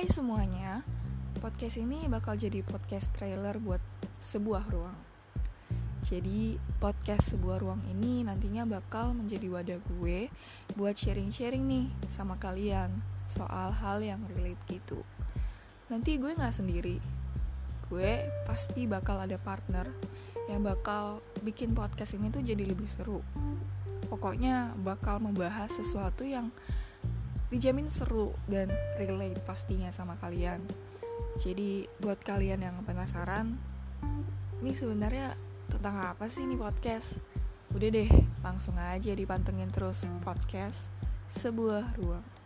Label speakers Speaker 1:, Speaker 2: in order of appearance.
Speaker 1: Hai semuanya, podcast ini bakal jadi podcast trailer buat sebuah ruang. Jadi, podcast sebuah ruang ini nantinya bakal menjadi wadah gue buat sharing-sharing nih sama kalian soal hal yang relate gitu. Nanti gue gak sendiri, gue pasti bakal ada partner yang bakal bikin podcast ini tuh jadi lebih seru. Pokoknya bakal membahas sesuatu yang dijamin seru dan relate pastinya sama kalian. Jadi buat kalian yang penasaran, ini sebenarnya tentang apa sih ini podcast? Udah deh, langsung aja dipantengin terus podcast sebuah ruang.